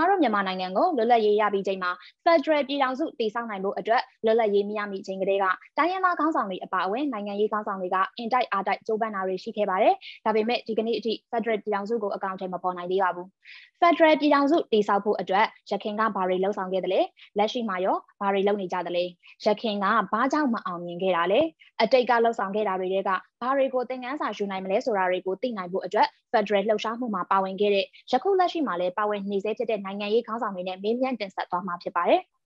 ကျမတို့မြန်မာနိုင်ငံကိုလွတ်လပ်ရေးရပြီးချိန်မှာ Federal ပြည်ထောင်စုတည်ဆောက်နိုင်ဖို့အတွက်လွတ်လပ်ရေးမရမီချိန်ကလေးကတိုင်းရင်းသားခေါင်းဆောင်တွေအပါအဝင်နိုင်ငံရေးခေါင်းဆောင်တွေကအင်တိုက်အားတိုက်ကြိုးပမ်းတာတွေရှိခဲ့ပါတယ်။ဒါပေမဲ့ဒီကနေ့အထိ Federal ပြည်ထောင်စုကိုအကောင့်ထဲမပေါ်နိုင်သေးပါဘူး။ Federal ပြည်ထောင်စုတည်ဆောက်ဖို့အတွက်ရခိုင်ကဘာတွေလှုံ့ဆော်ခဲ့သလဲ။လက်ရှိမှာရောဘာတွေလုပ်နေကြသလဲ။ရခိုင်ကဘာကြောင့်မအောင်မြင်ခဲ့တာလဲ။အတိတ်ကလှုံ့ဆော်ခဲ့တာတွေကဘာတွေကိုသင်ခန်းစာယူနိုင်မလဲဆိုတာတွေကိုသိနိုင်ဖို့အတွက် Federal လှုပ်ရှားမှုမှာပါဝင်ခဲ့တဲ့ယခုလက်ရှိမှာလည်းပါဝင်နေစေဖြစ်တဲ့နိုင်ငံရေးခေါင်းဆောင်တွေနဲ့မေးမြန်းတင်ဆက်သွားမှာဖြစ်ပါတယ်။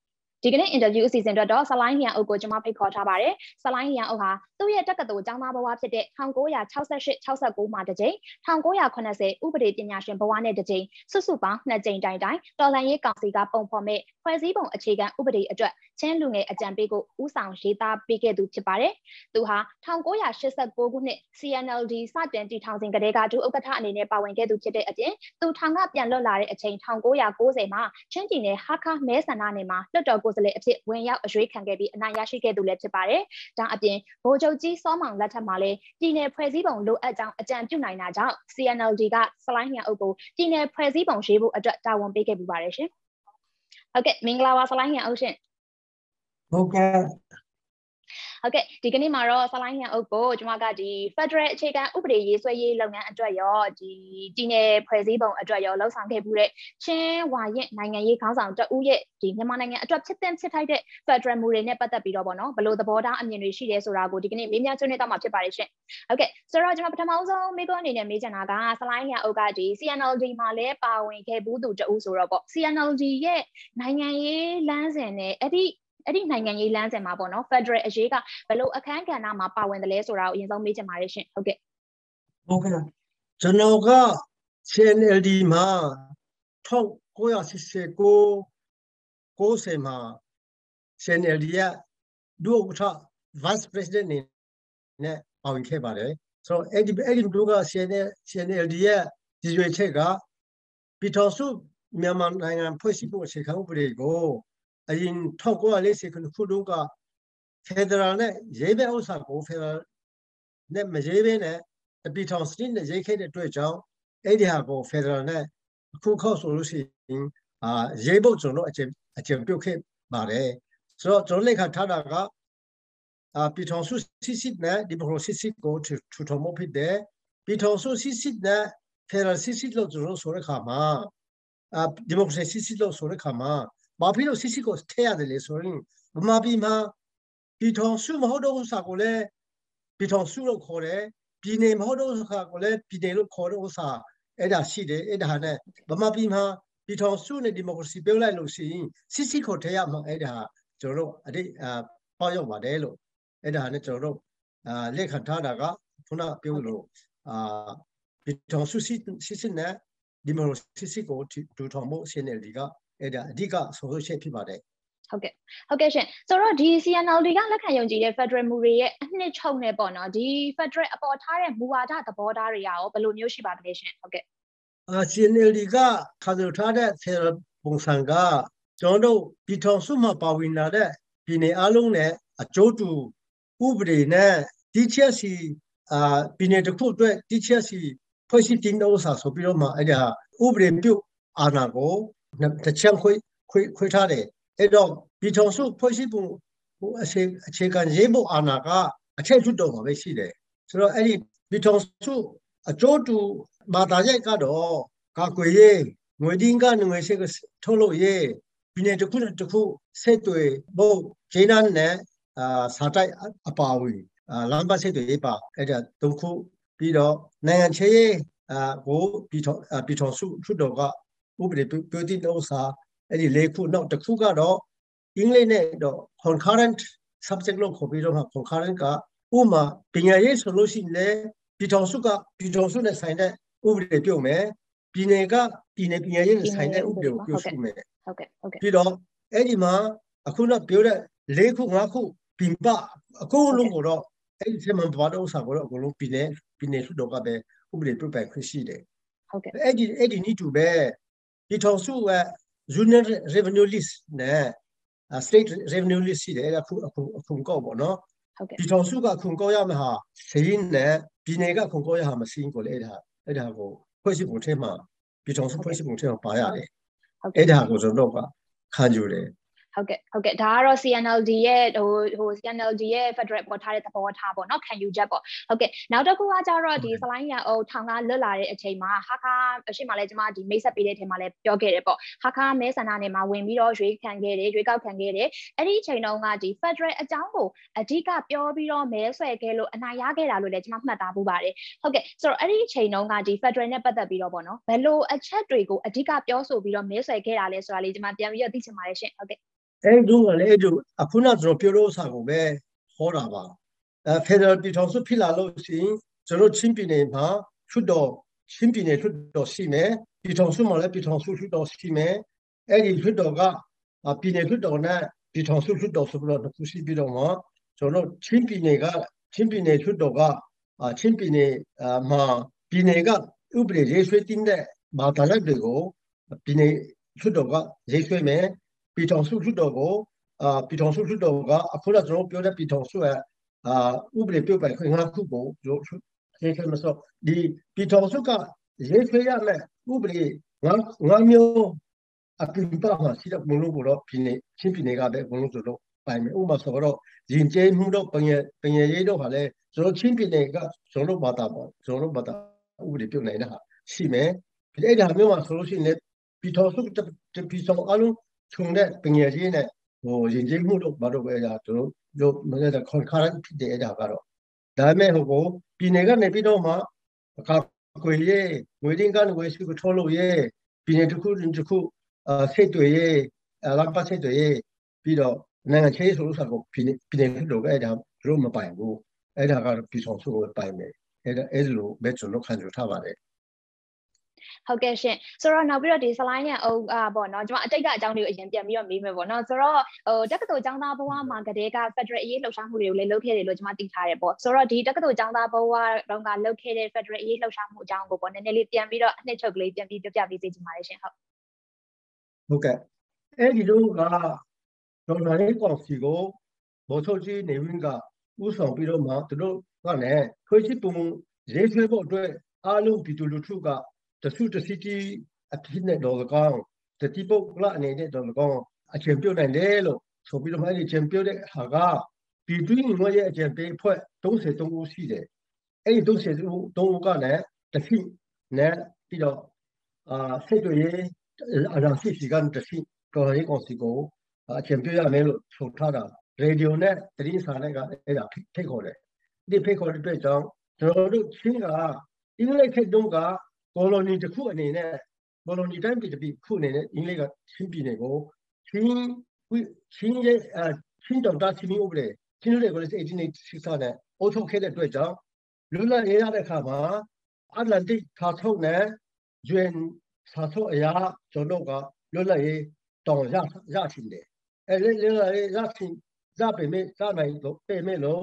ဒီကနေ့ interview အစီအစဉ်အတွက်တော့ဆလိုင်းဟီယန်အုပ်ကိုကျွန်မဖိတ်ခေါ်ထားပါတယ်ဆလိုင်းဟီယန်အုပ်ဟာသူ့ရဲ့တက္ကသိုလ်ကျောင်းသားဘဝဖြစ်တဲ့1968 69မှာတစ်ကြိမ်1980ဥပဒေပညာရှင်ဘဝနဲ့တစ်ကြိမ်စုစုပေါင်းနှစ်ကြိမ်တိုင်တိုင်တော်လှန်ရေးကောင်စီကပုံဖော်မဲ့ဖွဲ့စည်းပုံအခြေခံဥပဒေအတွက်ချင်းလူငယ်အကြံပေးကိုဦးဆောင်ရေးသားပေးခဲ့သူဖြစ်ပါတယ်သူဟာ1989ခုနှစ် CNLD စတင်တည်ထောင်စဉ်ကတည်းကဒုဥက္ကဋ္ဌအနေနဲ့ပါဝင်ခဲ့သူဖြစ်တဲ့အပြင်သူထောင်ကပြန်လွတ်လာတဲ့အချိန်1990မှာချင်းပြည်နယ်ဟာခါမဲဆန္ဒနယ်မှာလွတ်တော်ကိုယ်စားလှယ်အဖြစ်ဝင်ရောက်အရွေးခံခဲ့ပြီးအနိုင်ရရှိခဲ့သူလည်းဖြစ်ပါတယ်။ဒါအပြင်ဗိုလ်ချုပ်ကြီးစောမောင်လက်ထက်မှာလည်းပြည်နယ်ဖွဲ့စည်းပုံလိုအပ်ကြောင်းအကြံပြုနိုင်တာကြောင့် CNLD ကစလိုင်းညာအုပ်ကိုပြည်နယ်ဖွဲ့စည်းပုံရေးဖို့အတွက်တာဝန်ပေးခဲ့ပူပါတယ်ရှင်။ဟုတ်ကဲ့မင်္ဂလာပါစလိုင်းညာအုပ်ရှင်။ ဟုတ်ကဲ့ဟုတ်ကဲ့ဒီကနေ့မှာတော့ဆလိုင်းရန်အုပ်ကိုကျွန်မကဒီ Federal အခြေခံဥပဒေရေးဆွဲရေးလုပ်ငန်းအတွက်ရောဒီဒီနယ်ဖွဲ့စည်းပုံအတွက်ရောလှုပ်ဆောင်ခဲ့မှုတဲ့ချင်းဝါရင်နိုင်ငံရေးခေါင်းဆောင်တဦးရဲ့ဒီမြန်မာနိုင်ငံအတွက်ဖြစ်တဲ့ဖြစ်ထိုက်တဲ့ Federal မူတွေနဲ့ပတ်သက်ပြီးတော့ဗောနော်ဘလို့သဘောထားအမြင်တွေရှိတယ်ဆိုတာကိုဒီကနေ့မေးမြန်းဆွေးနွေးတော့မှာဖြစ်ပါတယ်ရှင်ဟုတ်ကဲ့ဆိုတော့ကျွန်မပထမဆုံးမိကွန်းအနေနဲ့မေးချင်တာကဆလိုင်းရန်အုပ်ကဒီ CNLD မှာလည်းပါဝင်ခဲ့ဘူးသူတဦးဆိုတော့ဗော CNLD ရဲ့နိုင်ငံရေးလမ်းစဉ်နဲ့အဲ့ဒီ အဲ့ဒီနိုင်ငံရေးလမ်းစဉ်မှာပေါ့နော် Federal အရေးကဘယ်လိုအခန်းကဏ္ဍမှာပါဝင်တယ်လဲဆိုတာကိုအရင်ဆုံးမေးချင်ပါတယ်ရှင်ဟုတ်ကဲ့ဟုတ်ကဲ့ကျွန်တော်က CNLD မှာ1989 90မှာ CNLD ရဒုဥက္ကဋ္ဌ Vice President နေနဲ့ပါဝင်ခဲ့ပါတယ်ဆိုတော့အဲ့ဒီအဲ့ဒီတို့က CNL CNLD ရဲ့ဒီရွေချက်ကပြည်ထောင်စုမြန်မာနိုင်ငံဖွဲ့စည်းပုံအခြေခံဥပဒေကို အရင်1940ခုနှစ်ခုတုန်းကဖေဒရယ်နဲ့ရေးပဲဥစ္စာကိုဖေဒရယ်နဲ့မရေးဘဲနဲ့တပီထောင်စနစ်နဲ့ရေးခဲ့တဲ့အတွက်ကြောင့်အဲ့ဒီဟာကိုဖေဒရယ်နဲ့အခုခေတ်ဆိုလို့ရှိရင်အာရေးဖို့ကျွန်တော်အကျင့်အကျင့်ပြုတ်ခဲ့ပါတယ်ဆိုတော့ကျွန်တော်လက်ခံထားတာကအာပီထောင်စုစစ်စစ်နဲ့ဒီမိုကရေစီစစ်ကိုထူထောင်မှုဖြစ်တယ်ပီထောင်စုစစ်စစ်နဲ့ဖေဒရယ်စစ်စစ်လို့ကျွန်တော်ဆိုတဲ့ခါမှာအာဒီမိုကရေစီစစ်လို့ဆိုတဲ့ခါမှာ ဘာဖြစ်လို့စစ်စစ်ကိုထည့်ရတယ်လဲဆိုရင်ဗမာပြည်မှာပြည်ထောင်စုမဟုတ်တော့ဥစ္စာကိုလည်းပြည်ထောင်စုလို့ခေါ်တယ်ပြည်နယ်မဟုတ်တော့ဥစ္စာကိုလည်းပြည်နယ်လို့ခေါ်တဲ့ဥစ္စာအဲ့ဒါရှိတယ်အဲ့ဒါနဲ့ဗမာပြည်မှာပြည်ထောင်စုနဲ့ဒီမိုကရေစီပြောလိုက်လို့ရှိရင်စစ်စစ်ကိုထည့်ရမှာအဲ့ဒါကျွန်တော်တို့အတိတ်အာပေါ့ရောက်ပါတယ်လို့အဲ့ဒါနဲ့ကျွန်တော်တို့အာလက်ခံထားတာကခုနပြောလို့အာပြည်ထောင်စုစစ်စစ်နဲ့ဒီမိုကရေစီကိုထူထောင်ဖို့ CNLD က အဲ့ဒါအဓိကဆိုလို့ချက်ဖြစ်ပါတယ်ဟုတ်ကဲ့ဟုတ်ကဲ့ရှင်ဆိုတော့ဒီ CNLD ကလက်ခံယုံကြည်တဲ့ Federal မူတွေရဲ့အနှစ်ချုပ်နဲ့ပေါ့နော်ဒီ Federal အပေါ်ထားတဲ့မူဝါဒသဘောထားတွေရောဘယ်လိုမျိုးရှိပါသလဲရှင်ဟုတ်ကဲ့အာ CNLD ကခါးထားတဲ့ Federal ပုံစံကကျွန်တော်တို့ပြည်ထောင်စုမှာပါဝင်လာတဲ့ပြည်နယ်အလုံးနဲ့အကျိုးတူဥပဒေနဲ့ဒီချက်စီအာပြည်နယ်တစ်ခုအတွက်ဒီချက်စီဖွဲ့စည်းတင်တော့ဆိုပြီးတော့မှအဲ့ဒါဥပဒေပြုအာဏာကို တစ်ချက်ခွေခွေခွေထားတယ်အဲ့တော့ပြည်ထောင်စုဖွဲ့စည်းပုံဟိုအခြေအခြေခံရေးဖို့အာဏာကအထက်လွှတ်တော်မှာပဲရှိတယ်ဆိုတော့အဲ့ဒီပြည်ထောင်စုအကျိုးတူမာတာရိုက်ကတော့ကာကွယ်ရေးငွေတင်းကငွေရှိကထုတ်လို့ရေးပြည်နယ်တစ်ခုတစ်ခုဆက်တွေဖို့ဂျင်းနန်နဲ့အာစာတိုက်အပါအဝင်အာလမ်းပတ်ဆက်တွေပါအဲ့ဒါသုံးခုပြီးတော့နိုင်ငံချေအာကိုပြည်ထောင်ပြည်ထောင်စုလွှတ်တော်က ဥပဒေပြုတည်တဲ့ဥစ္စာအဲ့ဒီလေးခုနောက်တစ်ခုကတော့အင်္ဂလိပ်နဲ့တော့ concurrent subject လို့ခေါ်ပြီးတော့ concurrent ကဥမာပညာရေးဆိုလို့ရှိရင်လေပြည်ထောင်စုကပြည်ထောင်စုနဲ့ဆိုင်တဲ့ဥပဒေပြုမယ်ပြည်နယ်ကပြည်နယ်ပညာရေးနဲ့ဆိုင်တဲ့ဥပဒေကိုပြုစုမယ်ဟုတ်ကဲ့ဟုတ်ကဲ့ပြီးတော့အဲ့ဒီမှာအခုနပြောတဲ့၄ခု၅ခုပြင်ပအကုန်လုံးကိုတော့အဲ့ဒီဆက်မှာဘာတော့ဥစ္စာကိုတော့အကုန်လုံးပြည်နယ်ပြည်နယ်စုတော့ကပဲဥပဒေပြုပိုင်ခွင့်ရှိတယ်ဟုတ်ကဲ့အဲ့ဒီအဲ့ဒီနီးတူပဲ ပြည်ထောင်စုက union revenue list နဲ့ state revenue list ရှိတယ်အခုအခုအခုကောက်ပေါ့နော်ဟုတ်ကဲ့ပြည်ထောင်စုကခုကောက်ရမှာဟာစရင်းနဲ့ပြည်နယ်ကခုကောက်ရမှာမစင်းကိုလေအဲ့ဒါအဲ့ဒါကိုဖွဲ့စည်းပုံထဲမှာပြည်ထောင်စုဖွဲ့စည်းပုံထဲမှာပါရတယ်အဲ့ဒါကိုကျွန်တော်ကခံယူတယ် ဟုတ်ကဲ့ဟုတ်ကဲ့ဒါကတော့ CNLD ရဲ့ဟိုဟို CNLD ရဲ့ Federal ပေါ်ထားတဲ့သဘောထားပေါ့နော်ခံယူချက်ပေါ့ဟုတ်ကဲ့နောက်တစ်ခုကကြတော့ဒီ slide ရအောင်ထောင်ကလွတ်လာတဲ့အချိန်မှာဟာခါအရှိမလဲကျမဒီမိတ်ဆက်ပေးတဲ့အချိန်မှာလည်းပြောခဲ့တယ်ပေါ့ဟာခါမဲဆန္ဒနယ်မှာဝင်ပြီးတော့ရွေးခံခဲ့တယ်ရွေးကောက်ခံခဲ့တယ်အဲ့ဒီအချိန်တုန်းကဒီ Federal အကြောင်းကိုအဓိကပြောပြီးတော့မဲဆွဲခဲ့လို့အနိုင်ရခဲ့တာလို့လည်းကျမမှတ်သားပူပါတယ်ဟုတ်ကဲ့ဆိုတော့အဲ့ဒီအချိန်တုန်းကဒီ Federal နဲ့ပတ်သက်ပြီးတော့ပေါ့နော်ဘယ်လိုအချက်တွေကိုအဓိကပြောဆိုပြီးတော့မဲဆွဲခဲ့တာလဲဆိုတာလေးကျမပြန်ပြီးတော့သိချင်ပါတယ်ရှင်ဟုတ်ကဲ့ အဲ့ဒီကလည်းအဲ့ဒီအခုနကျွန်တော်ပြောလို့စာကိုပဲဟောတာပါအဲ Federal ပြည်ထောင်စုဖြစ်လာလို့ရှိရင်ကျွန်တော်ချင်းပြည်နယ်မှာထွတ်တော်ချင်းပြည်နယ်ထွတ်တော်ရှိမယ်ပြည်ထောင်စုမှာလည်းပြည်ထောင်စုထွတ်တော်ရှိမယ်အဲ့ဒီထွတ်တော်ကပြည်နယ်ထွတ်တော်နဲ့ပြည်ထောင်စုထွတ်တော်ဆိုပြီးတော့တစ်ခုရှိပြီးတော့မှကျွန်တော်ချင်းပြည်နယ်ကချင်းပြည်နယ်ထွတ်တော်ကချင်းပြည်နယ်မှာပြည်နယ်ကဥပဒေရေးဆွဲတင်တဲ့ဘာသာလိုက်တွေကိုပြည်နယ်ထွတ်တော်ကရေးဆွဲမယ် ပြည်ထောင်စုလွှတ်တော်ကိုအာပြည်ထောင်စုလွှတ်တော်ကအခုနကျွန်တော်ပြောတဲ့ပြည်ထောင်စုရဲ့အာဥပဒေပြုတ်ပိုင်ခွင့်ငါခုကိုကျွန်တော်ရှင်းခဲ့မစောဒီပြည်ထောင်စုကရေးဆွဲရမယ်ဥပဒေငါငါမျိုးအပြင်ပါမှာရှိတဲ့ဘုံလုံးကိုတော့ပြည်နေချင်းပြည်နယ်ကပဲဘုံလုံးဆိုတော့ပိုင်မယ်ဥပမာဆိုတော့ရင်ကျဲမှုတော့ပင်ရပင်ရရေးတော့ဟာလဲကျွန်တော်ချင်းပြည်နယ်ကကျွန်တော်ဘာသာပေါ့ကျွန်တော်ဘာသာဥပဒေပြုတ်နိုင်တဲ့ဟာရှိမယ်ဒီအဲ့ဒါမျိုးမှာဆိုလို့ရှိရင်ပြည်ထောင်စုပြည်ဆောင်အလုံး ခြုံတဲ့ပညာရေးနဲ့ဟိုယဉ်ကျေးမှုတော့ဘာလို့ပဲဒါတို့တို့မလဲတဲ့ခွန်ခါရဖြစ်တဲ့အဲ့ဒါကတော့ဒါပေမဲ့ဟိုကိုပြည်နယ်ကနေပြီးတော့မှအခါကွေရေးငွေရင်းကနေဝယ်စုကိုထုတ်လို့ရေးပြည်နယ်တစ်ခုတစ်ခုအစိတ်တွေရေးအလပတ်စိတ်တွေရေးပြီးတော့နိုင်ငံချေးဆိုလို့ဆိုတော့ပြည်နယ်ပြည်နယ်တို့ကအဲ့ဒါတို့မပိုင်ဘူးအဲ့ဒါကတော့ပြည်ဆောင်စုကိုပိုင်မယ်အဲ့ဒါအဲ့လိုပဲကျွန်တော်ခံယူထားပါတယ် ဟုတ်ကဲ့ရှင်ဆိုတော့နောက်ပြီးတော့ဒီ slide ရဲ့ဟိုအာပေါ့နော်ကျွန်မအတိတ်ကအကြောင်းတွေကိုအရင်ပြန်ပြီးတော့မေးမယ်ပေါ့နော်ဆိုတော့ဟိုတက္ကသိုလ်ကျောင်းသားဘဝမှာကတည်းက federal အရေးလှုပ်ရှားမှုတွေကိုလည်းလုပ်ခဲ့တယ်လို့ကျွန်မသိထားတယ်ပေါ့ဆိုတော့ဒီတက္ကသိုလ်ကျောင်းသားဘဝတုန်းကလုပ်ခဲ့တဲ့ federal အရေးလှုပ်ရှားမှုအကြောင်းကိုပေါ့နည်းနည်းလေးပြန်ပြီးတော့အနှစ်ချုပ်ကလေးပြန်ပြီးပြပြပေးစေချင်ပါတယ်ရှင်ဟုတ်ဟုတ်ကဲ့အဲဒီလိုကဒေါ်လာလေးကော်ဖီကိုဘောထုတ်ကြီးနေဝင်ကဥဆောင်ပြီးတော့မှသူတို့ကလည်းခွေးချစ်ပုံရေးဆွဲဖို့အတွက်အားလုံးပြည်သူလူထုက တစုတစီတီအဖြစ်နဲ့တော့ကောင်းတတိပုတ်ကအနေနဲ့တော့ကောင်းအချင်းပြုတ်နိုင်တယ်လို့ဆိုပြီးတော့မှဒီချင်းပြုတ်တဲ့ဟာကပြည်တွင်းငွေရဲ့အချင်းပေးဖွဲ့33ဦးရှိတယ်အဲ့ဒီ33ဦးကလည်းတတိနဲ့ပြီးတော့အာစိတ်တွေအရာစီစီကန်တတိတော်ရေးကောင်စီကိုအချင်းပြုတ်ရမယ်လို့ဆိုထားတာရေဒီယိုနဲ့သတင်းစာနဲ့ကအဲ့ဒါဖိတ်ခေါ်တယ်ဒီဖိတ်ခေါ်တဲ့အတွက်ကြောင့်ကျွန်တော်တို့ချင်းကအင်္ဂလိပ်ခေတ်တုန်းက ကော်လိုနီတစ်ခုအနေနဲ့ကော်လိုနီတိုင်းပြည်တစ်ပြည်ခုအနေနဲ့အင်္ဂလိပ်ကချင်းပြည်နယ်ကိုချင်းချင်းရဲ့အချင်းတော်တာချင်းဥပဒေချင်းတွေကိုလည်း1886နဲ့အုပ်ချုပ်ခဲ့တဲ့အတွက်ကြောင့်လွတ်လပ်ရေးရတဲ့အခါမှာအတ္တလန်တိတ်သာထုတ်နဲ့ UN သာထုတ်အရာကျွန်တော်ကလွတ်လပ်ရေးတောင်းရရချင်တယ်အဲလွတ်လပ်ရေးရချင်ရပေမဲ့စနိုင်လို့ပေမဲ့လို့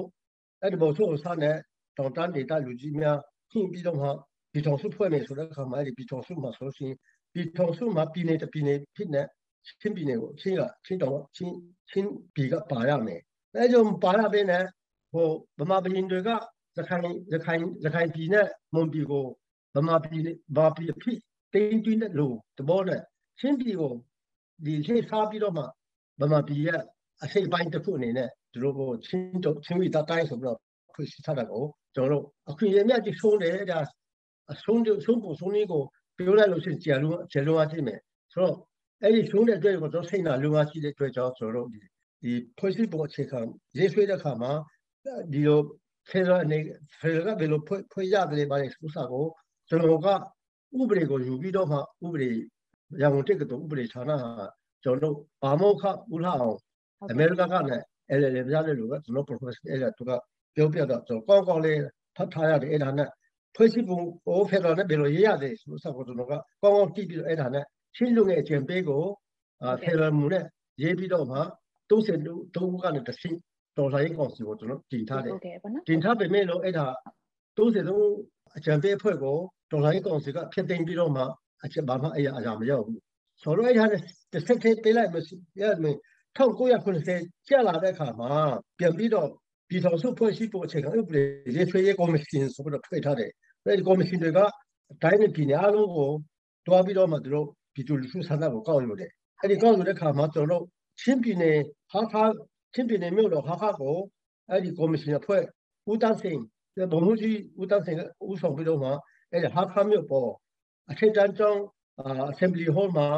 အဲ့ဒီဘောဆိုးစားနဲ့တောင်တန်းဒေတာလူကြီးများခင်ပြီးတော့မှ ပြည်ထောင်စုဖွဲ့မယ်ဆိုတဲ့အခါမှာဒီပြည်ထောင်စုမှာဆိုလို့ရှိရင်ပြည်ထောင်စုမှာပြည်နယ်တစ်ပြည်နယ်ဖြစ်နေချင်းပြည်နယ်ကိုချင်းကချင်းတောင်ချင်းချင်းပြည်ကပါရမယ်အဲကြောင့်ပါရပေးနေဟိုဗမာပြည်တွေကရခိုင်ရခိုင်ရခိုင်ပြည်နဲ့မွန်ပြည်ကိုဗမာပြည်ဗမာပြည်ဖြစ်တင်းတင်းတဲ့လို့တဘောနဲ့ချင်းပြည်ကိုဒီရှေ့စားပြီးတော့မှဗမာပြည်ရဲ့အစိတ်ပိုင်းတစ်ခုအနေနဲ့သူတို့ကိုချင်းချင်းဝိတာတိုင်းဆိုပြီးတော့ဖွင့်ထားတာကိုကျွန်တော်တို့အခွင့်အရေးမြတ်ကြီးဆုံးတယ်ဒါ အဆုံးဆုံးပုံဆုံးလေးကိုပြောလိုက်လို့ရှိရင်ကြာလုံးကျလုံးအားဖြစ်မယ်ဆိုတော့အဲ့ဒီဆုံးတဲ့အတွက်ကိုတော့စိတ်နာလုံးအားရှိတဲ့အတွက်ကြောင့်ဆိုတော့ဒီဒီဖွဲ့စည်းပုံအခြေခံရေးဆွဲတဲ့အခါမှာဒီလိုဖေရအနေဖေရကဘယ်လိုဖွဲ့ဖွဲ့ရတယ်ပါလဲစူးစာကိုကျွန်တော်ကဥပဒေကိုယူပြီးတော့မှဥပဒေရန်ကုန်တက္ကသိုလ်ဥပဒေဌာနဟာကျွန်တော်ဘာမောခဥလာအောင်အမေရိကကလည်းအဲ့လေပြရတယ်လို့ကကျွန်တော် professor အဲ့ဒါသူကပြောပြတော့ကျွန်တော်ကောင်းကောင်းလေးဖတ်ထားရတယ်အဲ့ဒါနဲ့ ဖွဲ့စည်းပုံဟိုဖက်ဒရယ်နဲ့ဘယ်လိုရေးရတယ်ဆိုတော့ကျွန်တော်ကကောင်းကောင်းကြည့်ပြီးတော့အဲ့ဒါနဲ့ချင်းလူငယ်အကျင့်ပေးကိုအာဖက်ဒရယ်မူနဲ့ရေးပြီးတော့မှ30တုံးကနေတစ်ဆင့်တော်လိုင်းကောင်စီကိုကျွန်တော်တင်ထားတယ်တင်ထားပေမဲ့လို့အဲ့ဒါ30တုံးအကျင့်ပေးအဖွဲ့ကိုတော်လိုင်းကောင်စီကဖျက်သိမ်းပြီးတော့မှအချက်ဘာမှအရာအရာမရောက်ဘူးဆိုတော့အဲ့ဒါနဲ့တစ်ဆက်တည်းပေးလိုက်မရှိရမယ်1990ကျလာတဲ့အခါမှာပြန်ပြီးတော့ ပြည်ထောင်စုဖွဲ့စည်းပုံအခြေခံဥပဒေရေးဆွဲရေးကော်မရှင်ဆိုပြီးတော့ဖွဲ့ထားတယ်။အဲဒီကော်မရှင်တွေကတိုင်းနဲ့ပြည်နယ်အလုံးကိုတွားပြီးတော့မှသူတို့ပြည်သူလူထုဆန္ဒကိုကောက်ယူတယ်အဲ့ဒီကောက်ယူတဲ့ခါမှာကျွန်တော်တို့ချင်းပြည်နယ်ဟာခါချင်းပြည်နယ်မြို့တော်ဟာခါကိုအဲ့ဒီကော်မရှင်အဖွဲ့ဦးတန်းစင်ဗမှုကြီးဦးတန်းစင်ဦးဆောင်ပြီးတော့မှအဲ့ဒီဟာခါမြို့ပေါ်အထက်တန်းကျောင်း assembly hall မှာ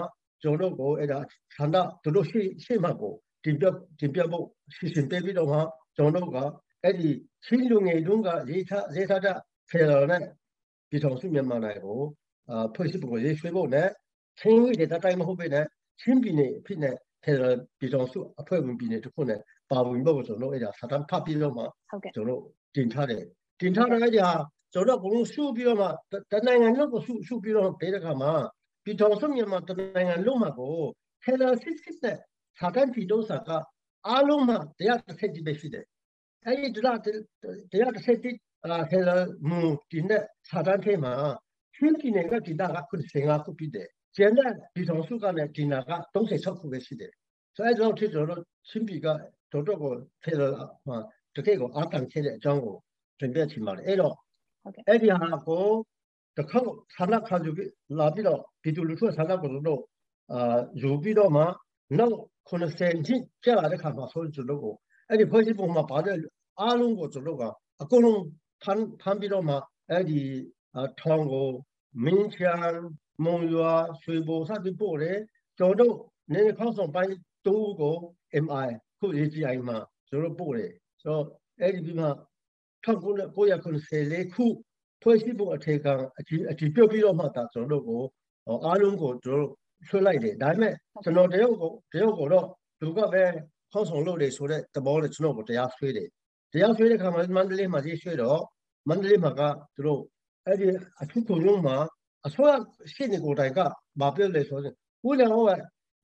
ကျွန်တော်တို့ကိုအဲ့ဒါဆန္ဒတို့တို့ရှိရှိမှကိုတင်ပြတင်ပြဖို့စီစဉ်ပေးပြီးတော့မှ ကျွန်တော်တို့ကအဲ့ဒီချင်းလူငယ်တုန်းကရေးထားရေးထားတဲ့ဖေရနဲ့ပြည်ထောင်စုမြန်မာနိုင်ငံကိုအာဖွဲ့စည်းပုံရေးဆွဲဖို့နဲ့ချင်းဝိဒေတာတိုင်းမဟုတ်ပဲနဲ့ချင်းပြည်နယ်အဖြစ်နဲ့ဖေရပြည်ထောင်စုအဖွဲ့ဝင်ပြည်နယ်တစ်ခုနဲ့ပါဝင်ဖို့ကျွန်တော်အဲ့ဒါစာတမ်းဖတ်ပြီးတော့မှကျွန်တော်တင်ထားတယ်တင်ထားတဲ့အဲ့ဒီဟာကျွန်တော်ကဘလုံးစုပြီးတော့မှတနိုင်ငံလုံးကိုစုစုပြီးတော့ပေးတဲ့ခါမှာပြည်ထောင်စုမြန်မာတနိုင်ငံလုံးမှာကိုဖေရစစ်စစ်နဲ့စာတမ်းပြည်တော်စာက အားလုံးမှာတရားတစ်ဆက်တည်းပဲရှိတယ်အဲ့ဒီတရားတရားတစ်ဆက်တည်းအာဟဲလာမူဒီနဲ့စာတမ်းထဲမှာချင်းပြည်နယ်ကဒီတာကခု15ခုပြည့်တယ်ကျန်တဲ့ပြည်ထောင်စုကလည်းဒီနာက36ခုပဲရှိတယ်ဆိုအဲကြောင့်ဖြစ်တော့ချင်းပြည်ကတော်တော်ကိုဖယ်လာမှာတကယ်ကိုအားတန်ခဲ့တဲ့အကြောင်းကိုတင်ပြချင်ပါတယ်အဲ့တော့အဲ့ဒီဟာကိုတခါဆန္ဒခံယူပြီးလာပြီးတော့ပြည်သူလူထုဆန္ဒကိုတော့အာယူပြီးတော့မှနောက် 90ချင်းကြာလာတဲ့ခါမှာဆိုကျွန်တော်ကိုအဲ့ဒီဖွဲ့စည်းပုံမှာပါတဲ့အားလုံးကိုကျွန်တော်ကအကုန်လုံးဖမ်းဖမ်းပြီးတော့မှအဲ့ဒီထောင်ကိုမင်းချန်မုံရွာရွှေဘိုစသည်ပို့တယ်ကျွန်တော်နေခေါင်းဆောင်ပိုင်းတူကို MI ခု AGI မှာကျွန်တော်ပို့တယ်ဆိုတော့အဲ့ဒီပြီးမှ1994ခုဖွဲ့စည်းပုံအခြေခံအကြည့်အကြည့်ပြုတ်ပြီးတော့မှဒါကျွန်တော်တို့ကိုအားလုံးကိုကျွန်တော်ဆွ လိုက်တယ်ဒါပေမဲ့ကျွန်တော်တရုတ်ကိုတရုတ်ကိုတော့သူကပဲခေါင်းဆောင်လုပ်တယ်ဆိုတဲ့သဘောနဲ့ကျွန်တော်ကိုတရားဆွေးတယ်တရားဆွေးတဲ့ခါမှာမန္တလေးမှာကြီးဆွေးတော့မန္တလေးမှာကသူတို့အဲ့ဒီအထုခုံရုံးမှာအစိုးရရှိနေကိုယ်တိုင်ကမပြောလဲဆိုတော့ဦးလည်းဟော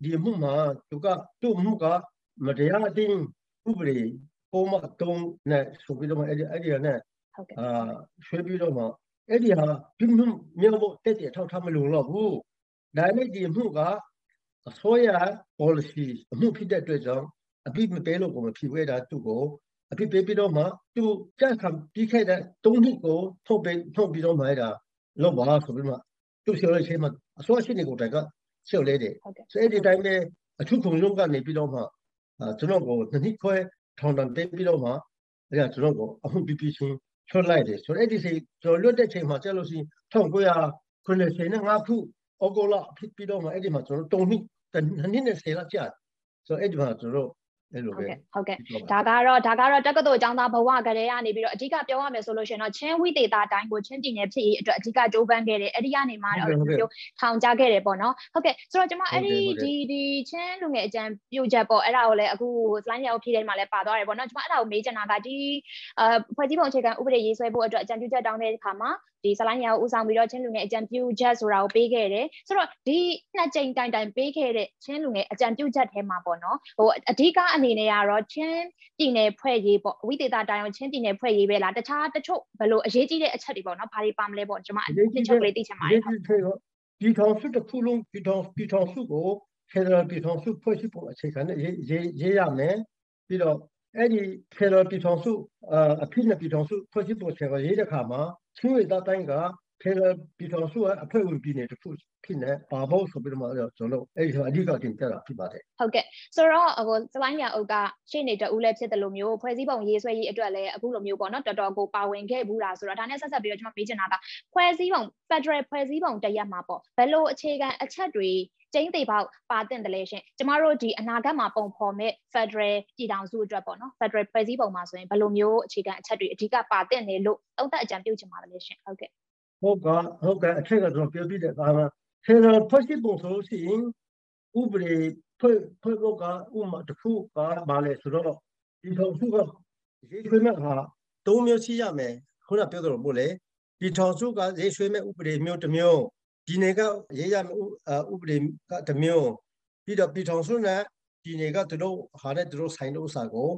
ဒီမှုမှာသူကသူ့မှုကမတရားအတင်းဥပဒေပုံမှန်တုံးနဲ့ဆိုပြီးတော့အဲ့ဒီအဲ့ဒီနဲ့အာဆွေးပြီးတော့မှအဲ့ဒီဟာပြင်းမြောက်ဖို့တက်တဲ့ထောက်ထားမလုံတော့ဘူး ဒါနဲ့ဒီမှုကအစိုးရ policy အမှုဖြစ်တဲ့အတွက်ကြောင့်အပြစ်မပေးလို့ကိုမဖြစ်ဝဲတာသူ့ကိုအပြစ်ပေးပြီးတော့မှသူကြက်ခံပြီးခဲ့တဲ့၃နှစ်ကိုထုတ်ပေးထုတ်ပြီးတော့မှအဲ့ဒါလောက်ပါဆိုပြီးမှသူရှော်ရဲ့ချိန်မှာအစိုးရရှိနေကိုတိုင်ကရှော်လဲတယ်ဆိုအဲ့ဒီတိုင်းပဲအထုခုံရုံးကနေပြီးတော့မှကျွန်တော်ကိုနှစ်နှစ်ခွဲထောင်တန်ပေးပြီးတော့မှအဲ့ဒါကျွန်တော်ကိုအမှုပြပြချင်းချွတ်လိုက်တယ်ဆိုတော့အဲ့ဒီစိကျွန်တော်လွတ်တဲ့ချိန်မှာကျလို့ရှိရင်1995ခု ဩဂုတ်လဖြစ်ပြီးတော့မှအဲ့ဒီမှာကျွန်တော်တုံနှစ်နှစ်နှစ်နဲ့10လကြာဆိုတော့အဲ့ဒီမှာကျွန်တော်အဲ့လိုပဲဟုတ်ကဲ့ဒါကတော့ဒါကတော့တက္ကသိုလ်ကျောင်းသားဘဝကလေးကနေပြီးတော့အဓိကပြောရမယ်ဆိုလို့ရှိရင်တော့ချင်းဝိသေတာတိုင်းကိုချင်းပြည်နယ်ဖြစ်ရေးအတွက်အဓိကကြိုးပမ်းခဲ့တယ်အဲ့ဒီကနေမှတော့ပြောထောင်ကြခဲ့တယ်ပေါ့နော်ဟုတ်ကဲ့ဆိုတော့ကျွန်မအဲ့ဒီဒီဒီချင်းလူငယ်အကြံပြုချက်ပေါ့အဲ့ဒါကိုလည်းအခု slide ရောက်ဖြည့်ထဲမှာလည်းပါသွားတယ်ပေါ့နော်ကျွန်မအဲ့ဒါကိုမေးချင်တာကဒီအဖွဲ့စည်းပုံအခြေခံဥပဒေရေးဆွဲဖို့အတွက်အကြံပြုချက်တောင်းတဲ့အခါမှာ ဒီဇလိုင်းရကိုဦးဆောင်ပြီးတော့ချင်းလူငယ်အကြံပြုချက်ဆိုတာကိုပေးခဲ့တယ်ဆိုတော့ဒီနှစ်ကြိမ်တိုင်တိုင်ပေးခဲ့တဲ့ချင်းလူငယ်အကြံပြုချက်ထဲမှာပေါ့နော်ဟိုအဓိကအနေနဲ့ကတော့ချင်းပြည်နယ်ဖွဲ့ရေးပေါ့ဝိသေသတိုင်းအောင်ချင်းပြည်နယ်ဖွဲ့ရေးပဲလားတခြားတချို့ဘယ်လိုအရေးကြီးတဲ့အချက်တွေပေါ့နော်ဘာတွေပါမလဲပေါ့ကျွန်မအရေးကြီးချက်လေးသိချင်ပါတယ်ဟုတ်ပြည်ထောင်စုတစ်ခုလုံးပြည်ထောင်ပြည်ထောင်စုကို Federal ပြည်ထောင်စုဖွဲ့စည်းပုံအခြေခံနဲ့ရေးရေးရမယ်ပြီးတော့အဲ့ဒီ Federal ပြည်ထောင်စုအဖြစ်နဲ့ပြည်ထောင်စုဖွဲ့စည်းပုံအခြေခံရေးတဲ့အခါမှာ ချင်းဝေသားတိုင်းကဖေရပြည်ထောင်စုအဖွဲ့ဝင်ပြည်နယ်တစ်ခုဖြစ်နေပါဖို့ဆိုပြီးတော့ကျွန်တော်အဲ့ဒီအဓိကတင်ပြတာဖြစ်ပါတယ်ဟုတ်ကဲ့ဆိုတော့ဟိုစလိုင်းညာအုပ်ကရှေ့နေတဦးလည်းဖြစ်တယ်လို့မျိုးဖွဲ့စည်းပုံရေးဆွဲရေးအတွက်လည်းအခုလိုမျိုးပေါ့နော်တော်တော်ကိုပါဝင်ခဲ့ဘူးလားဆိုတော့ဒါနဲ့ဆက်ဆက်ပြီးတော့ကျွန်တော်မေးချင်တာကဖွဲ့စည်းပုံ Federal ဖွဲ့စည်းပုံတရက်မှာပေါ့ဘယ်လိုအခြေခံအချက်တွေ ကျင်းသေးပေါက်ပါတင်တယ်လေရှင်ကျမတို့ဒီအနာဂတ်မှာပုံဖော်မဲ့ Federal ပြည်ထောင်စုအတွက်ပေါ့နော် Federal ဖွဲ့စည်းပုံမှာဆိုရင်ဘယ်လိုမျိုးအခြေခံအချက်တွေအဓိကပါတင်နေလို့သုံးသက်အကြံပြုချင်ပါတယ်လေရှင်ဟုတ်ကဲ့ဟုတ်ကဟုတ်ကဲ့အထက်ကကျွန်တော်ပြောပြတဲ့အခါမှာ Federal ဖွဲ့စည်းပုံဆိုလို့ရှိရင်ဥပဒေဖွဲ့ဖွဲ့ဖို့ကဥမာတစ်ခုကဘာလဲဆိုတော့ဒီထောင်စုကရေးဆွေးမဲ့ဟာ၃မျိုးရှိရမယ်ခုနပြောသလိုပို့လေဒီထောင်စုကရေးဆွေးမဲ့ဥပဒေမျိုးတစ်မျိုး ဒီနေကရေးရမယ့်ဥပဒေကတစ်မျိုးပြီးတော့ပြည်ထောင်စုနဲ့ဒီနေကသူတို့ဟာတဲ့သူတို့ဆိုင်တဲ့ဥစ္စာကို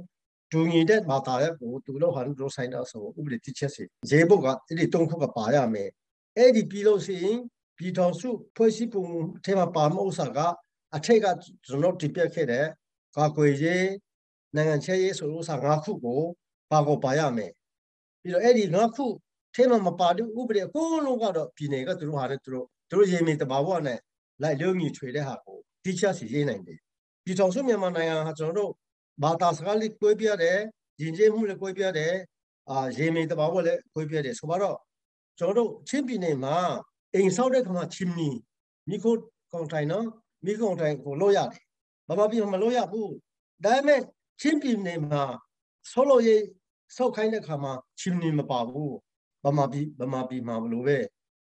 ဒူညီတဲ့မာတာရဲ့ကိုသူတို့ဟာသူတို့ဆိုင်တဲ့ဆိုဥပဒေတိချက်စီရေးဖို့ကအဲ့ဒီသုံးခုကပါရမယ်အဲ့ဒီပြီးလို့ရှိရင်ပြည်ထောင်စုဖွဲ့စည်းပုံထဲမှာပါမယ့်ဥစ္စာကအထက်ကကျွန်တော်တင်ပြခဲ့တဲ့ကာကွယ်ရေးနိုင်ငံခြားရေးဆိုဥစ္စာ၅ခုကိုပါကိုပါရမယ်ပြီးတော့အဲ့ဒီ၅ခုထဲမှာမပါတဲ့ဥပဒေအကုန်လုံးကတော့ပြည်နယ်ကသူတို့ဟာတဲ့သူတို့သူ တို့ရေမြေတဘာဝနဲ့လိုက်လုံးညီထွေတဲ့ဟာကိုတိကျစီရေးနိုင်တယ်ပြည်ထောင်စုမြန်မာနိုင်ငံဟာကျွန်တော်တို့ဘာသာစကားလေးကိုပြတယ်ယဉ်ကျေးမှုလည်းကိုပြတယ်အာရေမီတဘာဝလည်းကိုပြတယ်ဆိုတော့ကျွန်တော်တို့ချင်းပြည်နယ်မှာအိမ်ဆောက်တဲ့ခါမှာချင်းနီမိခိုးကောင်တိုင်နော်မိခိုးကောင်တိုင်ကိုလို့ရတယ်ဘာမှပြည်မလို့ရဘူးဒါပေမဲ့ချင်းပြည်နယ်မှာဆောလို့ရေးဆောက်ခိုင်းတဲ့ခါမှာချင်းနီမပါဘူးဗမာပြည်ဗမာပြည်မှာဘလို့ပဲ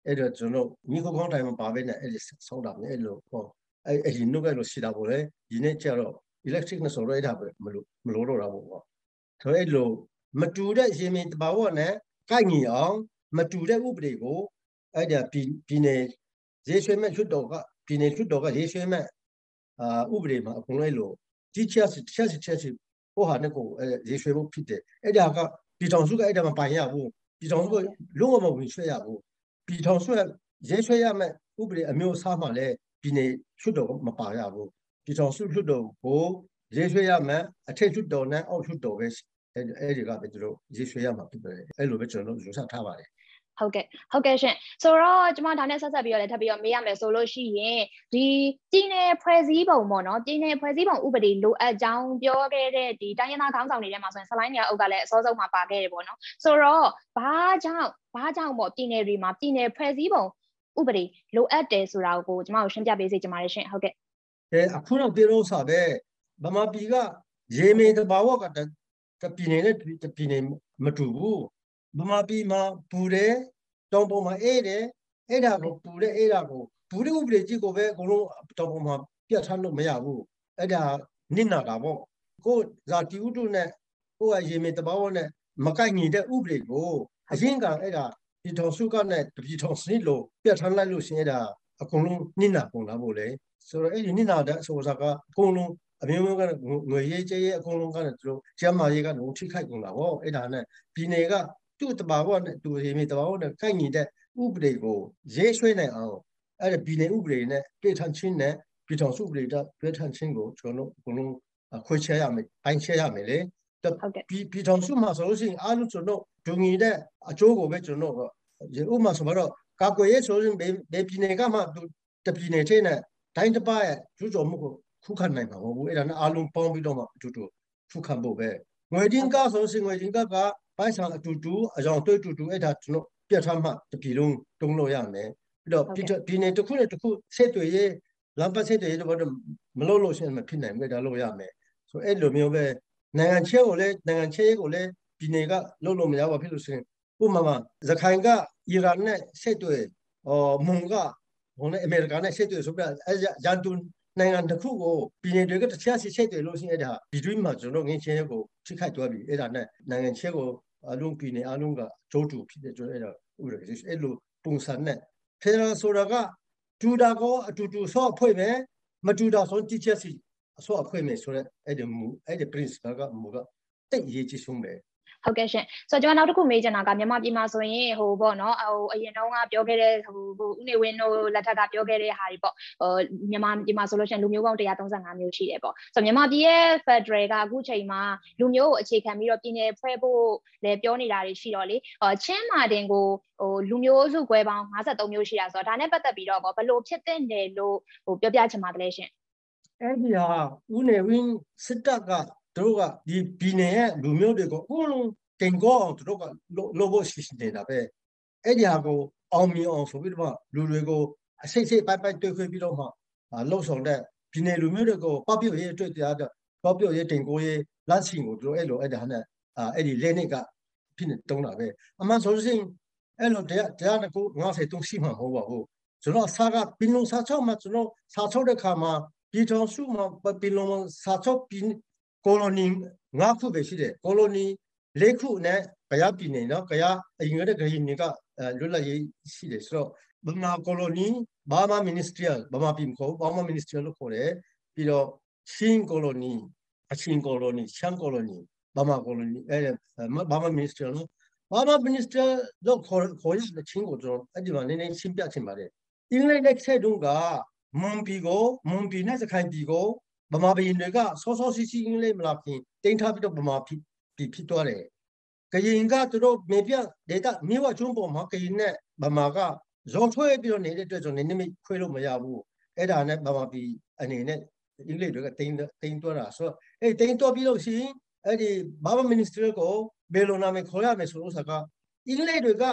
အဲ့တော့ကျွန်တော်မိခိုးကောင်တိုင်မှာပါပဲနဲ့အဲ့ဒီဆောက်တာပဲအဲ့လိုဟောအဲ့အဲ့ဒီနှုတ်ကလို့ရှိတာပေါ့လေဒီနေ့ကျတော့ electric နဲ့ဆိုတော့အဲ့ဒါပဲမလို့မလို့တော့တာပေါ့ဆိုတော့အဲ့လိုမတူတဲ့ရေမင်းတဘာဝနဲ့ကိုက်ညီအောင်မတူတဲ့ဥပဒေကိုအဲ့ဒါပြည်နယ်ရေးဆွဲမဲ့လွှတ်တော်ကပြည်နယ်လွှတ်တော်ကရေးဆွဲမဲ့အာဥပဒေမှာအကုန်လုံးလို့ဒီချက်ချက်ချက်ချက်ဟိုဟာနဲ့ကိုရေးဆွဲဖို့ဖြစ်တယ်အဲ့ဒါကပြည်ထောင်စုကအဲ့ဒါမပိုင်ရဘူးပြည်ထောင်စုကလုံးဝမဝင်ဆွဲရဘူး ပြည်ထောင်စုကရေးဆွဲရမဲ့ဥပဒေအမျိုးအစားမှလည်းပြည်နယ်လွှတ်တော်မပါရဘူးပြည်ထောင်စုလွှတ်တော်ကိုရေးဆွဲရမယ်အထက်လွှတ်တော်နဲ့အောက်လွှတ်တော်ပဲအဲ့ဒီကပဲသူတို့ရေးဆွဲရမှာဖြစ်တယ်အဲ့လိုပဲကျွန်တော်တို့ယူဆထားပါတယ် ဟုတ်ကဲ့ဟုတ်ကဲ့ရှင်ဆိုတော့ကျွန်မဒါနဲ့ဆက်ဆက်ပြီးတော့လည်းထပ်ပြီးတော့မေးရမယ်ဆိုလို့ရှိရင်ဒီပြည်နယ်ဖွဲ့စည်းပုံပေါ့နော်ပြည်နယ်ဖွဲ့စည်းပုံဥပဒေလိုအပ်ကြောင်းပြောခဲ့တဲ့ဒီတိုင်းရင်းသားခေါင်းဆောင်တွေထဲမှာဆိုရင်ဆလိုင်းနေအုပ်ကလည်းအစောဆုံးမှာပါခဲ့တယ်ပေါ့နော်ဆိုတော့ဘာကြောင့်ဘာကြောင့်ပေါ့ပြည်နယ်တွေမှာပြည်နယ်ဖွဲ့စည်းပုံဥပဒေလိုအပ်တယ်ဆိုတာကိုကျွန်မတို့ရှင်းပြပေးစေချင်ပါတယ်ရှင်ဟုတ်ကဲ့အဲအခုတော့ပြေလို့ဆိုပဲဗမာပြည်ကရေမေတဘာဝကတပြည်နယ်နဲ့တပြည်နယ်မတူဘူး ဗမာပြည်မှာပူတယ်တောင်ပေါ်မှာအေးတယ်အဲ့ဒါကိုပူတဲ့အဲ့ဒါကိုဘူးတဲ့ဥပဒေကြီးကိုပဲအကုန်လုံးတောင်ပေါ်မှာပြတ်ထမ်းလို့မရဘူးအဲ့ဒါနစ်နာတာပေါ့ကိုဇာတိဥတုနဲ့ကိုကရေမေတဘာဝနဲ့မကိုက်ညီတဲ့ဥပဒေကိုအရင်ကအဲ့ဒါဒီထောင်စုကနဲ့တပြည်ထောင်စနစ်လို့ပြတ်ထမ်းလိုက်လို့ရှင်အဲ့ဒါအကုန်လုံးနစ်နာပုံလာဖို့လေဆိုတော့အဲ့ဒီနစ်နာတဲ့အဆိုအစားကအကုန်လုံးအမျိုးမျိုးကငွေရေးကြေးရေးအကုန်လုံးကလည်းသူတို့ကျမ်းမာရေးကတော့ထိခိုက်ကုန်တာပေါ့အဲ့ဒါနဲ့ပြည်နယ်က သူ့တဘာဝနဲ့သူရေမြေတဘာဝနဲ့ကိုက်ညီတဲ့ဥပဒေကိုရေးဆွဲနိုင်အောင်အဲ့ဒီပြည်နယ်ဥပဒေနဲ့တွေ့ထန်ချင်းနဲ့ပြည်ထောင်စုဥပဒေတဲ့တွေ့ထန်ချင်းကိုကျွန်တော်တို့အကုန်လုံးခွဲချရမယ်ပိုင်းချရမယ်လေပြည်ပြည်ထောင်စုမှာဆိုလို့ရှိရင်အားလုံးကျွန်တော်ဒုံငီတဲ့အကျိုးကိုပဲကျွန်တော်တို့ဥပမာဆိုတော့ကာကွယ်ရေးဆိုရင်ဘယ်ပြည်နယ်ကမှတပြည်နယ်ချင်းနဲ့တိုင်းတစ်ပါးရဲ့ကျူးကျော်မှုကိုခုခံနိုင်မှာမဟုတ်ဘူးအဲ့ဒါနဲ့အားလုံးပေါင်းပြီးတော့မှအတူတူခုခံဖို့ပဲ ငွေချင်းကဆိုရင်ငွေချင်းကကပိုင်းဆောင်အတူတူအကြောင်းတွေ့တူတူအဲ့ဒါကျွန်တော်ပြတ်ထားမှတပြည်လုံးတုံးလို့ရမယ်ပြီးတော့ပြည်နယ်တစ်ခုနဲ့တစ်ခုဆက်သွယ်ရေးလမ်းပတ်ဆက်သွယ်ရေးတော့မလုပ်လို့ရှိရင်မဖြစ်နိုင်ဘူးဒါလုပ်ရမယ်ဆိုအဲ့လိုမျိုးပဲနိုင်ငံချဲကိုလည်းနိုင်ငံချဲကိုလည်းပြည်နယ်ကလုပ်လို့မရပါဖြစ်လို့ရှိရင်ဥပမာမှာရခိုင်ကအီရန်နဲ့ဆက်သွယ်ဟောမွန်ကဟိုနဲ့အမေရိကန်နဲ့ဆက်သွယ်ဆိုပြီးအဲရန်တူ နိုင်ငံတစ်ခုကိုပြည်နယ်တွေကတခြားစီဆက်သွယ်လို့ရှိရင်အဲ့ဒါဒီတွင်းမှာကျွန်တော်ငင်းချင်းကိုထိခိုက်သွားပြီအဲ့ဒါနဲ့နိုင်ငံချဲကိုအလုံးပြည်နယ်အလုံးကကြိုးတူဖြစ်တဲ့ကျွန်တော်အဲ့ဒါဥပဒေအဲ့လိုပုံစံနဲ့ဖက်ဒရယ်ဆိုတာကတူတာကောအတူတူဆော့ဖွဲ့မယ်မတူတာဆိုတိချက်စီအဆော့ဖွဲ့မယ်ဆိုတော့အဲ့ဒီမူအဲ့ဒီ principle ကမူကတိတ်ရေးကြီးဆုံးပဲ ဟုတ်ကဲ့ရှင်ဆိုတော့ကျွန်တော်နောက်တစ်ခုမေးချင်တာကမြန်မာပြည်မှာဆိုရင်ဟိုပေါ့နော်ဟိုအရင်တုန်းကပြောခဲ့တဲ့ဟိုဟိုဦးနေဝင်းတို့လက်ထက်ကပြောခဲ့တဲ့ဟာတွေပေါ့ဟိုမြန်မာပြည်မှာဆိုလို့ရှိရင်လူမျိုးပေါင်း135မျိုးရှိတယ်ပေါ့ဆိုတော့မြန်မာပြည်ရဲ့ Federal ကအခုချိန်မှာလူမျိုးကိုအခြေခံပြီးတော့ပြည်နယ်ဖွဲ့ဖို့လည်းပြောနေတာတွေရှိတော့လေဟိုချင်းမာတင်ကိုဟိုလူမျိုးစုကွဲပေါင်း53မျိုးရှိတာဆိုတော့ဒါနဲ့ပတ်သက်ပြီးတော့ဘယ်လိုဖြစ်တဲ့နယ်လို့ဟိုပြောပြချင်ပါတယ်ရှင်အဲ့ဒီဟာဦးနေဝင်းစစ်တပ်က သူတို့ကဒီပြည်နယ်ရဲ့လူမျိုးတွေကိုအကုန်လုံးတင်ကောအောင်သူတို့ကလို့ဖို့ရှိနေတာပဲအဲ့ဒီဟာကိုအောင်မြင်အောင်ဆိုပြီးတော့လူတွေကိုအစိတ်စိတ်ပိုက်ပိုက်တွေ့ခွင့်ပြီးတော့မှလှုပ်ဆောင်တဲ့ပြည်နယ်လူမျိုးတွေကိုပပျော့ရေးအတွက်တရားတော့ပပျော့ရေးတင်ကိုရေးလမ်းစီကိုသူတို့အဲ့လိုအဲ့ဒါနဲ့အဲ့ဒီလက်နက်ကဖြစ်နေတုံးတာပဲအမှန်ဆိုရင်အဲ့လိုတရားတရားကို53ရှိမှမဟုတ်ပါဘူးကျွန်တော်စာကပင်လုံးစာချုပ်မှာကျွန်တော်စာချုပ်တဲ့ခါမှာပြည်ထောင်စုမှာပင်လုံးစာချုပ်ပြည် ကိုလိုနီငါးခုပဲရှိတယ်ကိုလိုနီလေးခုနဲ့ကရပြည်နယ်နော်ကရအရင်ကတည်းကရင်းနေကလွတ်လပ်ရေးရှိတယ်ဆိုတော့ဘမာကိုလိုနီဘာမာမင်းစထရီယယ်ဘမာပြည်ကိုဘာမာမင်းစထရီယယ်လို့ခေါ်တယ်ပြီးတော့ချင်းကိုလိုနီအချင်းကိုလိုနီရှမ်းကိုလိုနီဘာမာကိုလိုနီအဲဘာမာမင်းစထရီယယ်လို့ဘာမာမင်းစထရီယယ်လို့ခေါ်ခေါ်ရတဲ့ချင်းကိုကျွန်တော်အဲ့ဒီမှာနည်းနည်းရှင်းပြချင်ပါတယ်အင်္ဂလိပ်လက်ဆက်တုန်းကမွန်ပြည်ကိုမွန်ပြည်နဲ့စခိုင်ပြည်ကို ဗမာပြည်တွေကစောစောစီစီအင်္ဂလိပ်မလားပြင်တင်ထားပြီးတော့ဗမာပြည်ပြည်ဖြစ်သွားတယ်ကရင်ကသူတို့မေပြဒေတာမြို့ဝကျွန်းပေါ်မှာကရင်နဲ့ဗမာကဇော်ထွဲပြီးတော့နေတဲ့အတွက်ကြောင့်နည်းနည်းခွဲလို့မရဘူးအဲ့ဒါနဲ့ဗမာပြည်အနေနဲ့အင်္ဂလိပ်တွေကတိန်တိန်တွားတာဆိုတော့အဲ့တိန်တွားပြီးလို့ရှိရင်အဲ့ဒီဘာမမင်းစထရီကိုဘယ်လိုနာမည်ခေါ်ရမယ်ဆိုလို့ဆိုကအင်္ဂလိပ်တွေက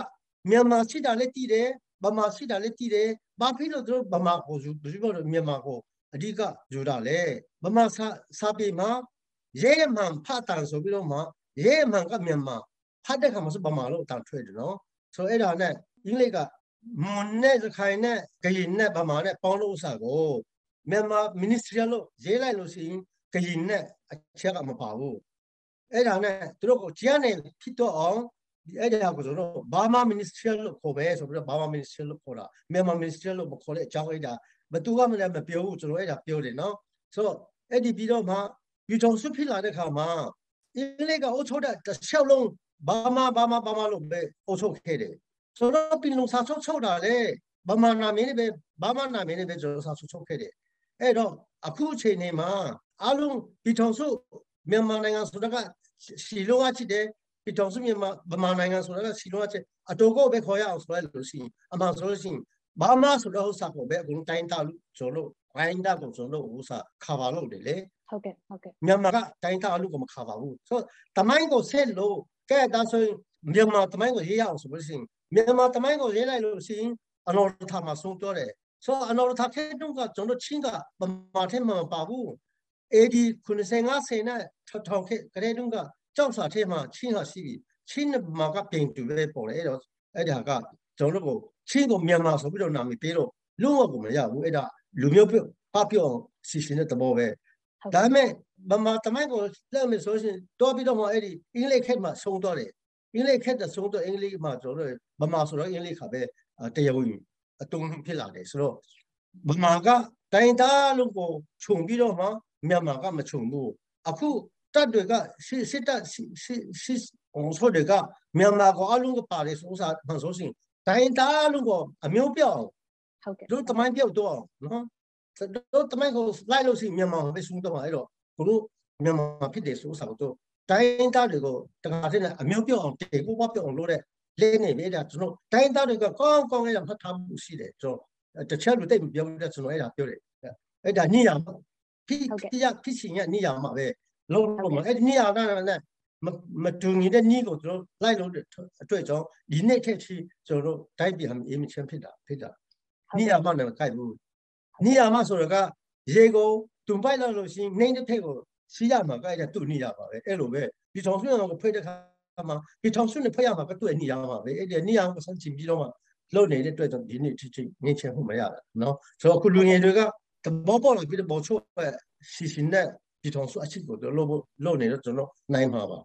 မြန်မာရှိတာလည်းတည်တယ်ဗမာရှိတာလည်းတည်တယ်ဘာဖြစ်လို့တို့ဗမာကိုယူဘယ်လိုမြန်မာကို အဓိကယူတာလဲဗမာစာစာပေမှာရဲမှန်ဖတ်တန်ဆိုပြီးတော့မှရဲမှန်ကမြန်မာဖတ်တဲ့ခါမှာဆိုဗမာလို့အတန်ထွက်တယ်နော်ဆိုတော့အဲ့ဒါနဲ့အင်္ဂလိပ်ကမွန်နဲ့စခိုင်နဲ့ဂရင်နဲ့ဗမာနဲ့ပေါင်းလို့ဥစားကိုမြန်မာ ministry လို့ရေးလိုက်လို့ရှိရင်ဂရင်နဲ့အချက်ကမပါဘူးအဲ့ဒါနဲ့သူတို့ကိုကြားနေဖြစ်တော့အောင်အဲ့ဒါကိုဆိုတော့ဘာမာ ministry လို့ခေါ်ပဲဆိုပြီးတော့ဘာမာ ministry လို့ခေါ်တာမြန်မာ ministry လို့မခေါ်တဲ့အကြောင်းအဲ့ဒါ ဘသူကမှလည်းမပြောဘူးကျွန်တော်အဲ့ဒါပြောတယ်နော်ဆိုတော့အဲ့ဒီပြီးတော့မှယူထုံဆွဖြစ်လာတဲ့ခါမှာအင်္ဂလိပ်ကအုပ်ချုပ်တဲ့တစ်လျှောက်လုံးဘာမာဘာမာဘာမာလို့ပဲအုပ်ချုပ်ခဲ့တယ်ဆိုတော့ပင်လုံစာချုပ်ချုပ်တာလေဘာမာနာမည်နဲ့ပဲဘာမာနာမည်နဲ့ပဲကျွန်တော်စာချုပ်ချုပ်ခဲ့တယ်အဲ့တော့အခုအချိန်နေမှာအလုံးပြည်ထောင်စုမြန်မာနိုင်ငံဆိုတာကစီလုံးအချစ်တယ်ပြည်ထောင်စုမြန်မာဗမာနိုင်ငံဆိုတာကစီလုံးအချစ်အတူကိုပဲခေါ်ရအောင်ဆိုရလို့ရှိရင်အမှန်ဆိုလို့ရှိရင် ဘာမှဆိုတော့ဥစ္စာကိုပဲအကုန်တိုင်းတာလို့ဆိုလို့ဝိုင်းတာကိုဆိုလို့ဥစ္စာခါပါလို့တယ်လေဟုတ်ကဲ့ဟုတ်ကဲ့မြန်မာကတိုင်းတာလို့ကမခါပါဘူးဆိုတမိုင်းကိုဆက်လို့ကဲဒါဆိုရင်မြန်မာတမိုင်းကိုရေးရအောင်ဆိုလို့ရှိရင်မြန်မာတမိုင်းကိုရေးလိုက်လို့ရှိရင်အနော်ထာမှာဆုံးပြောတယ်ဆိုအနော်ထာခဲတုန်းကကျွန်တော်ချင်းကဗမာထဲမှာမပါဘူးအေဒီ95ဆယ်နဲ့ထောင်ခဲကလေးတုန်းကကြောက်စာထဲမှာချင်းဟာရှိပြီချင်းမှာကပြင်တူပဲပေါ်တယ်အဲ့တော့အဲ့ဒါကကျွန်တော်တို့ကို ချင်းကိုမြန်မာဆိုပြီးတော့နာမည်ပေးတော့လုံးဝကိုမရဘူးအဲ့ဒါလူမျိုးပြပပြောင်းစီစဉ်တဲ့သဘောပဲဒါပေမဲ့ဗမာတမိုင်းကိုလက်မယ်ဆိုရင်တော့ပြီးတော့မှအဲ့ဒီအင်္ဂလိပ်ခက်မှာဆုံးတော့တယ်အင်္ဂလိပ်ခက်တဲ့ဆုံးတော့အင်္ဂလိပ်မှာကျွန်တော်တို့ဗမာဆိုတော့အင်္ဂလိပ်ခါပဲတရားဝင်အတုံးဖြစ်လာတယ်ဆိုတော့ဗမာကတိုင်းသားလို့ကိုခြုံပြီးတော့မှမြန်မာကမခြုံဘူးအခုတပ်တွေကစစ်စစ်တပ်စစ်စစ်အောင်ဆိုတွေကမြန်မာကိုအလုံးကပါတယ်ဆိုစားမှဆိုရှင် တိုင်းသားလို့ကိုအမျိုးပြောင်းဟုတ်ကဲ့တို့တမိုင်းပြောက်တော့နော်တို့တမိုင်းကိုလိုက်လို့ရှိမြန်မာပဲဆုံးတော့အဲ့တော့တို့မြန်မာဖြစ်တယ်ဆိုစားတော့တိုင်းသားတွေကိုတခါတည်းအမျိုးပြောင်းအောင်တေကိုဘပြောင်းအောင်လုပ်တဲ့လေးနေပဲဒါကျွန်တော်တိုင်းသားတွေကကောင်းကောင်းလေးမှတ်ထားမှုရှိတယ်ကျွန်တော်တစ်ချက်လူတိတ်မပြောတဲ့ကျွန်တော်အဲ့ဒါပြောတယ်အဲ့ဒါညရမှာဖြစ်ဖြစ်ရဖြစ်ရှင်ရညရမှာပဲလုံးလုံးမှာအဲ့ဒီညရကလည်း မတူညီတဲ့ညီကိုကျွန်တော်လိုက်လို့အတွက်ကြောင့်ဒီနေ့ထက်ချီကျွန်တော်တို့တိုက်ပြန်အေးမချင်းဖြစ်တာဖြစ်တာညရမှလည်းကြိုက်ဘူးညရမှဆိုတော့ကရေကိုတုံပိုက်လောက်လို့ရှိရင်နှိမ့်တဲ့ထက်ကိုစီးရမှာကြိုက်တဲ့သူ့ညရပါပဲအဲ့လိုပဲဒီထောင်ဆွေးအောင်ကိုဖိတ်တဲ့ခါမှာဒီထောင်ဆွေးနဲ့ဖိတ်ရမှာကသူ့ညရမှာပဲအဲ့ဒီညရကိုစမ်းချင်ပြီးတော့မှလုပ်နေတဲ့အတွက်ကြောင့်ဒီနေ့ထိထိငင်းချင်မှုမရတာနော်ဆိုတော့ခုလူငယ်တွေကတဘောပေါ်လာပြီးတော့ပေါ်ချိုးစီစဉ်တဲ့ ဒီထောင်စုအချစ်ကိုတော့လို့လို့နေတော့ကျွန်တော်နိုင်မှာပါ